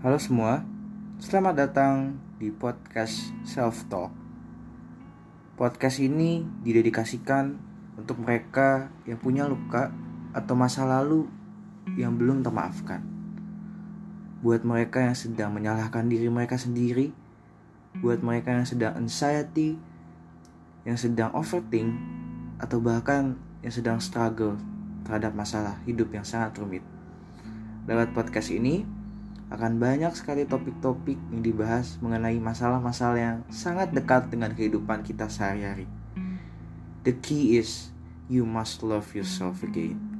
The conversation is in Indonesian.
Halo semua, selamat datang di podcast Self Talk. Podcast ini didedikasikan untuk mereka yang punya luka atau masa lalu yang belum termaafkan. Buat mereka yang sedang menyalahkan diri mereka sendiri, buat mereka yang sedang anxiety, yang sedang overthink, atau bahkan yang sedang struggle terhadap masalah hidup yang sangat rumit. Lewat podcast ini, akan banyak sekali topik-topik yang dibahas mengenai masalah-masalah yang sangat dekat dengan kehidupan kita sehari-hari. The key is you must love yourself again.